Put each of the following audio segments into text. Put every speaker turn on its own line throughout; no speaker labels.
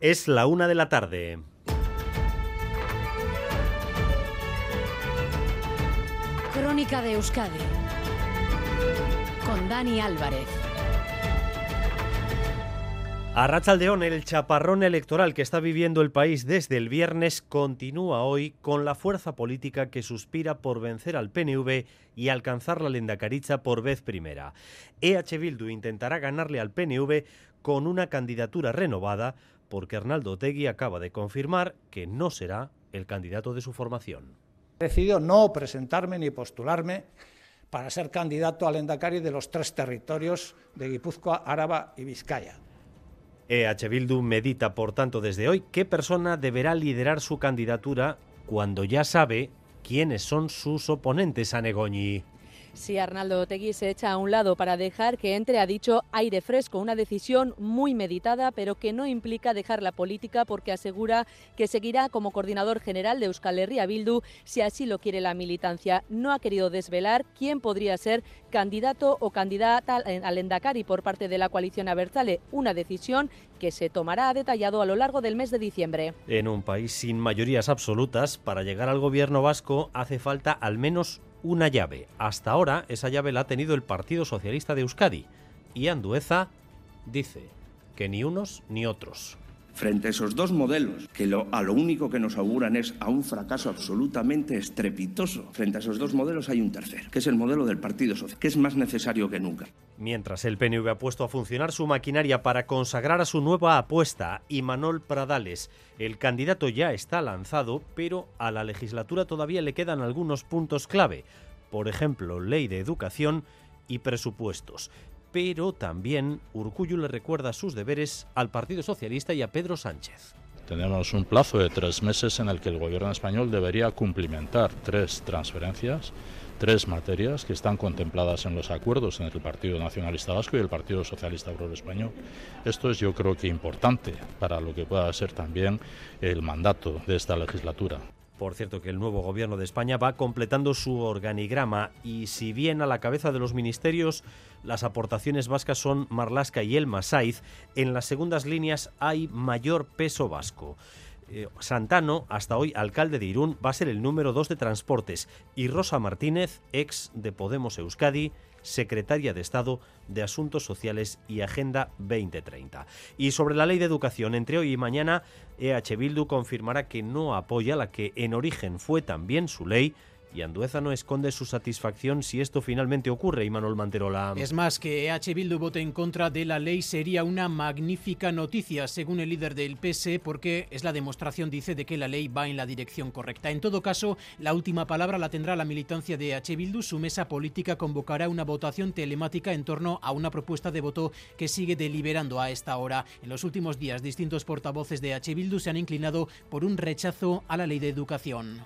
Es la una de la tarde.
Crónica de Euskadi con Dani Álvarez.
A Rachaldeón, el chaparrón electoral que está viviendo el país desde el viernes continúa hoy con la fuerza política que suspira por vencer al PNV y alcanzar la lendacaricha por vez primera. EH Bildu intentará ganarle al PNV con una candidatura renovada porque Arnaldo Tegui acaba de confirmar que no será el candidato de su formación.
He decidido no presentarme ni postularme para ser candidato al Endacari de los tres territorios de Guipúzcoa, Áraba y Vizcaya.
EH Bildu medita, por tanto, desde hoy qué persona deberá liderar su candidatura cuando ya sabe quiénes son sus oponentes a Negoñi.
Si Arnaldo Otegui se echa a un lado para dejar que entre, ha dicho, aire fresco, una decisión muy meditada, pero que no implica dejar la política porque asegura que seguirá como coordinador general de Euskal Herria Bildu si así lo quiere la militancia. No ha querido desvelar quién podría ser candidato o candidata al Endacari por parte de la coalición Abertzale, una decisión que se tomará detallado a lo largo del mes de diciembre.
En un país sin mayorías absolutas, para llegar al gobierno vasco hace falta al menos una llave. Hasta ahora esa llave la ha tenido el Partido Socialista de Euskadi. Y Andueza dice que ni unos ni otros.
Frente a esos dos modelos, que a lo único que nos auguran es a un fracaso absolutamente estrepitoso, frente a esos dos modelos hay un tercero, que es el modelo del Partido Social, que es más necesario que nunca.
Mientras el PNV ha puesto a funcionar su maquinaria para consagrar a su nueva apuesta, Imanol Pradales, el candidato ya está lanzado, pero a la legislatura todavía le quedan algunos puntos clave. Por ejemplo, ley de educación y presupuestos pero también Urcullu le recuerda sus deberes al Partido Socialista y a Pedro Sánchez.
Tenemos un plazo de tres meses en el que el gobierno español debería cumplimentar tres transferencias, tres materias que están contempladas en los acuerdos entre el Partido Nacionalista Vasco y el Partido Socialista Obrero Español. Esto es yo creo que importante para lo que pueda ser también el mandato de esta legislatura.
Por cierto, que el nuevo gobierno de España va completando su organigrama y si bien a la cabeza de los ministerios las aportaciones vascas son Marlasca y Elma Saiz, en las segundas líneas hay mayor peso vasco. Eh, Santano, hasta hoy alcalde de Irún, va a ser el número dos de transportes y Rosa Martínez, ex de Podemos Euskadi, secretaria de Estado de Asuntos Sociales y Agenda 2030. Y sobre la ley de educación, entre hoy y mañana, EH Bildu confirmará que no apoya la que en origen fue también su ley y Andueza no esconde su satisfacción si esto finalmente ocurre, y Manuel Manterola.
Es más, que EH Bildu vote en contra de la ley sería una magnífica noticia, según el líder del PS, porque es la demostración, dice, de que la ley va en la dirección correcta. En todo caso, la última palabra la tendrá la militancia de EH Bildu. Su mesa política convocará una votación telemática en torno a una propuesta de voto que sigue deliberando a esta hora. En los últimos días, distintos portavoces de EH Bildu se han inclinado por un rechazo a la ley de educación.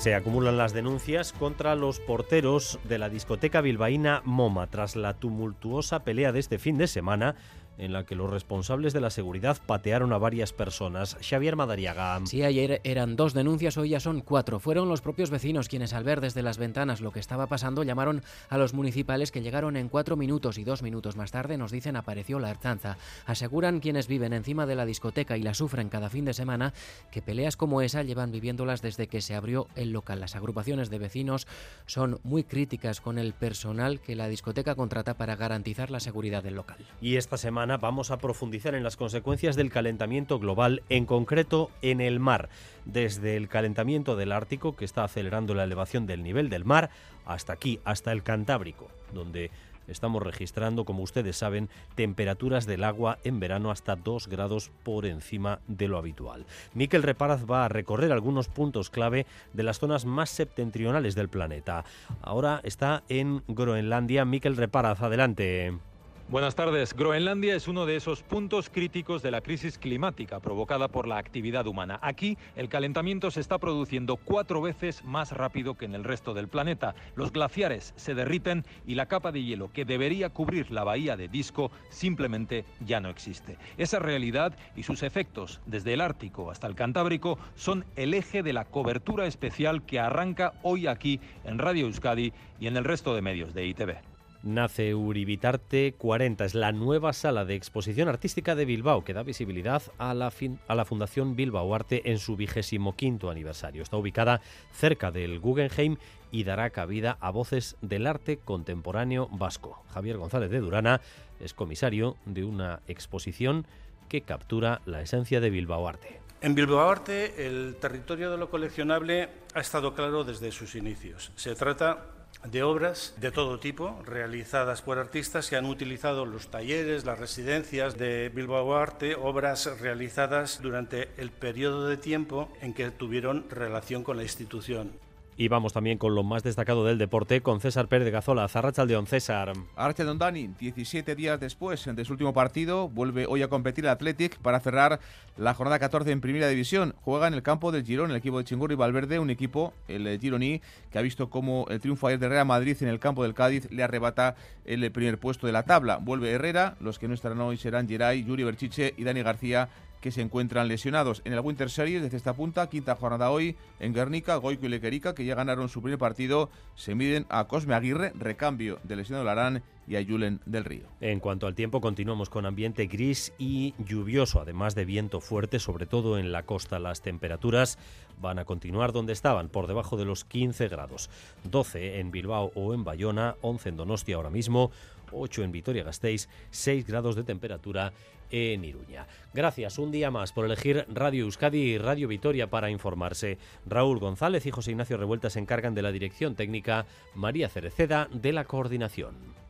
Se acumulan las denuncias contra los porteros de la discoteca bilbaína MoMA tras la tumultuosa pelea de este fin de semana en la que los responsables de la seguridad patearon a varias personas. Xavier Madariaga.
Sí, ayer eran dos denuncias, hoy ya son cuatro. Fueron los propios vecinos quienes al ver desde las ventanas lo que estaba pasando llamaron a los municipales que llegaron en cuatro minutos y dos minutos más tarde nos dicen apareció la Archanza. Aseguran quienes viven encima de la discoteca y la sufren cada fin de semana que peleas como esa llevan viviéndolas desde que se abrió el local. Las agrupaciones de vecinos son muy críticas con el personal que la discoteca contrata para garantizar la seguridad del local.
Y esta semana vamos a profundizar en las consecuencias del calentamiento global, en concreto en el mar, desde el calentamiento del Ártico, que está acelerando la elevación del nivel del mar, hasta aquí, hasta el Cantábrico, donde estamos registrando, como ustedes saben, temperaturas del agua en verano hasta 2 grados por encima de lo habitual. Miquel Reparaz va a recorrer algunos puntos clave de las zonas más septentrionales del planeta. Ahora está en Groenlandia. Miquel Reparaz, adelante.
Buenas tardes. Groenlandia es uno de esos puntos críticos de la crisis climática provocada por la actividad humana. Aquí el calentamiento se está produciendo cuatro veces más rápido que en el resto del planeta. Los glaciares se derriten y la capa de hielo que debería cubrir la bahía de Disco simplemente ya no existe. Esa realidad y sus efectos desde el Ártico hasta el Cantábrico son el eje de la cobertura especial que arranca hoy aquí en Radio Euskadi y en el resto de medios de ITV
nace Uribitarte 40. Es la nueva sala de exposición artística de Bilbao que da visibilidad a la, a la Fundación Bilbao Arte en su vigésimo quinto aniversario. Está ubicada cerca del Guggenheim y dará cabida a voces del arte contemporáneo vasco. Javier González de Durana es comisario de una exposición que captura la esencia de Bilbao Arte.
En Bilbao Arte, el territorio de lo coleccionable ha estado claro desde sus inicios. Se trata de obras de todo tipo realizadas por artistas que han utilizado los talleres, las residencias de Bilbao Arte, obras realizadas durante el periodo de tiempo en que tuvieron relación con la institución.
Y vamos también con lo más destacado del deporte con César Pérez de Gazola. Zarrachaldeón, César.
Arche Dani, 17 días después de su último partido, vuelve hoy a competir el Athletic para cerrar la jornada 14 en Primera División. Juega en el campo del Girón, el equipo de Chingurri Valverde, un equipo, el Gironí, que ha visto como el triunfo ayer de Real Madrid en el campo del Cádiz le arrebata el primer puesto de la tabla. Vuelve Herrera, los que no estarán hoy serán Geray, Yuri Berchiche y Dani García que se encuentran lesionados. En el Winter Series, desde esta punta, quinta jornada hoy, en Guernica, Goico y Lequerica, que ya ganaron su primer partido, se miden a Cosme Aguirre, recambio de lesionado Larán y a del Río.
En cuanto al tiempo, continuamos con ambiente gris y lluvioso, además de viento fuerte, sobre todo en la costa. Las temperaturas van a continuar donde estaban, por debajo de los 15 grados. 12 en Bilbao o en Bayona, 11 en Donostia ahora mismo, 8 en Vitoria-Gasteiz, 6 grados de temperatura en Iruña. Gracias un día más por elegir Radio Euskadi y Radio Vitoria para informarse. Raúl González y José Ignacio Revuelta se encargan de la dirección técnica, María Cereceda de la coordinación.